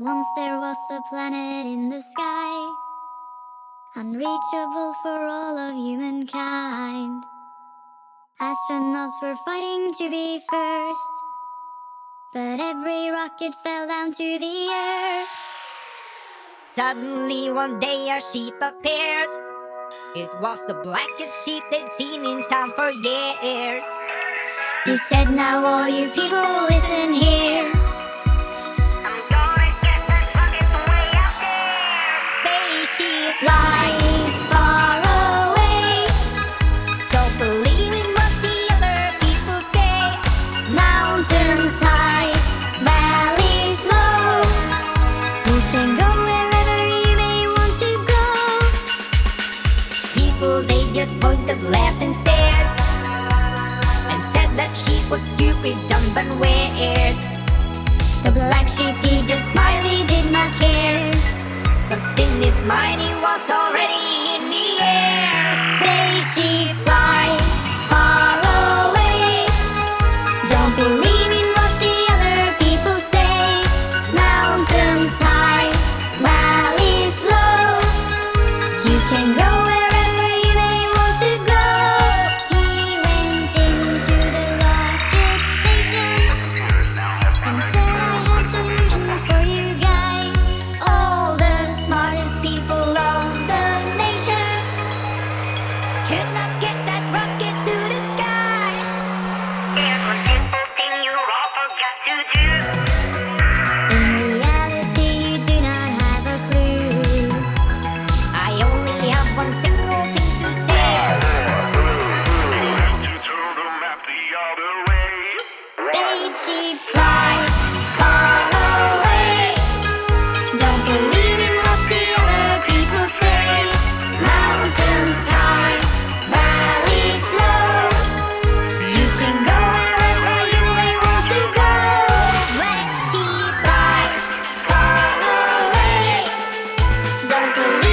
Once there was a planet in the sky, unreachable for all of humankind. Astronauts were fighting to be first, but every rocket fell down to the earth. Suddenly one day a sheep appeared. It was the blackest sheep they'd seen in town for years. He said, Now all you people listen here. The other people say Mountains high, valleys low. We can go wherever we may want to go. People, they just pointed left and stared. And said that sheep was stupid, dumb and weared. The black sheep, he just smiled, he did not care. His mind he get, get. don't do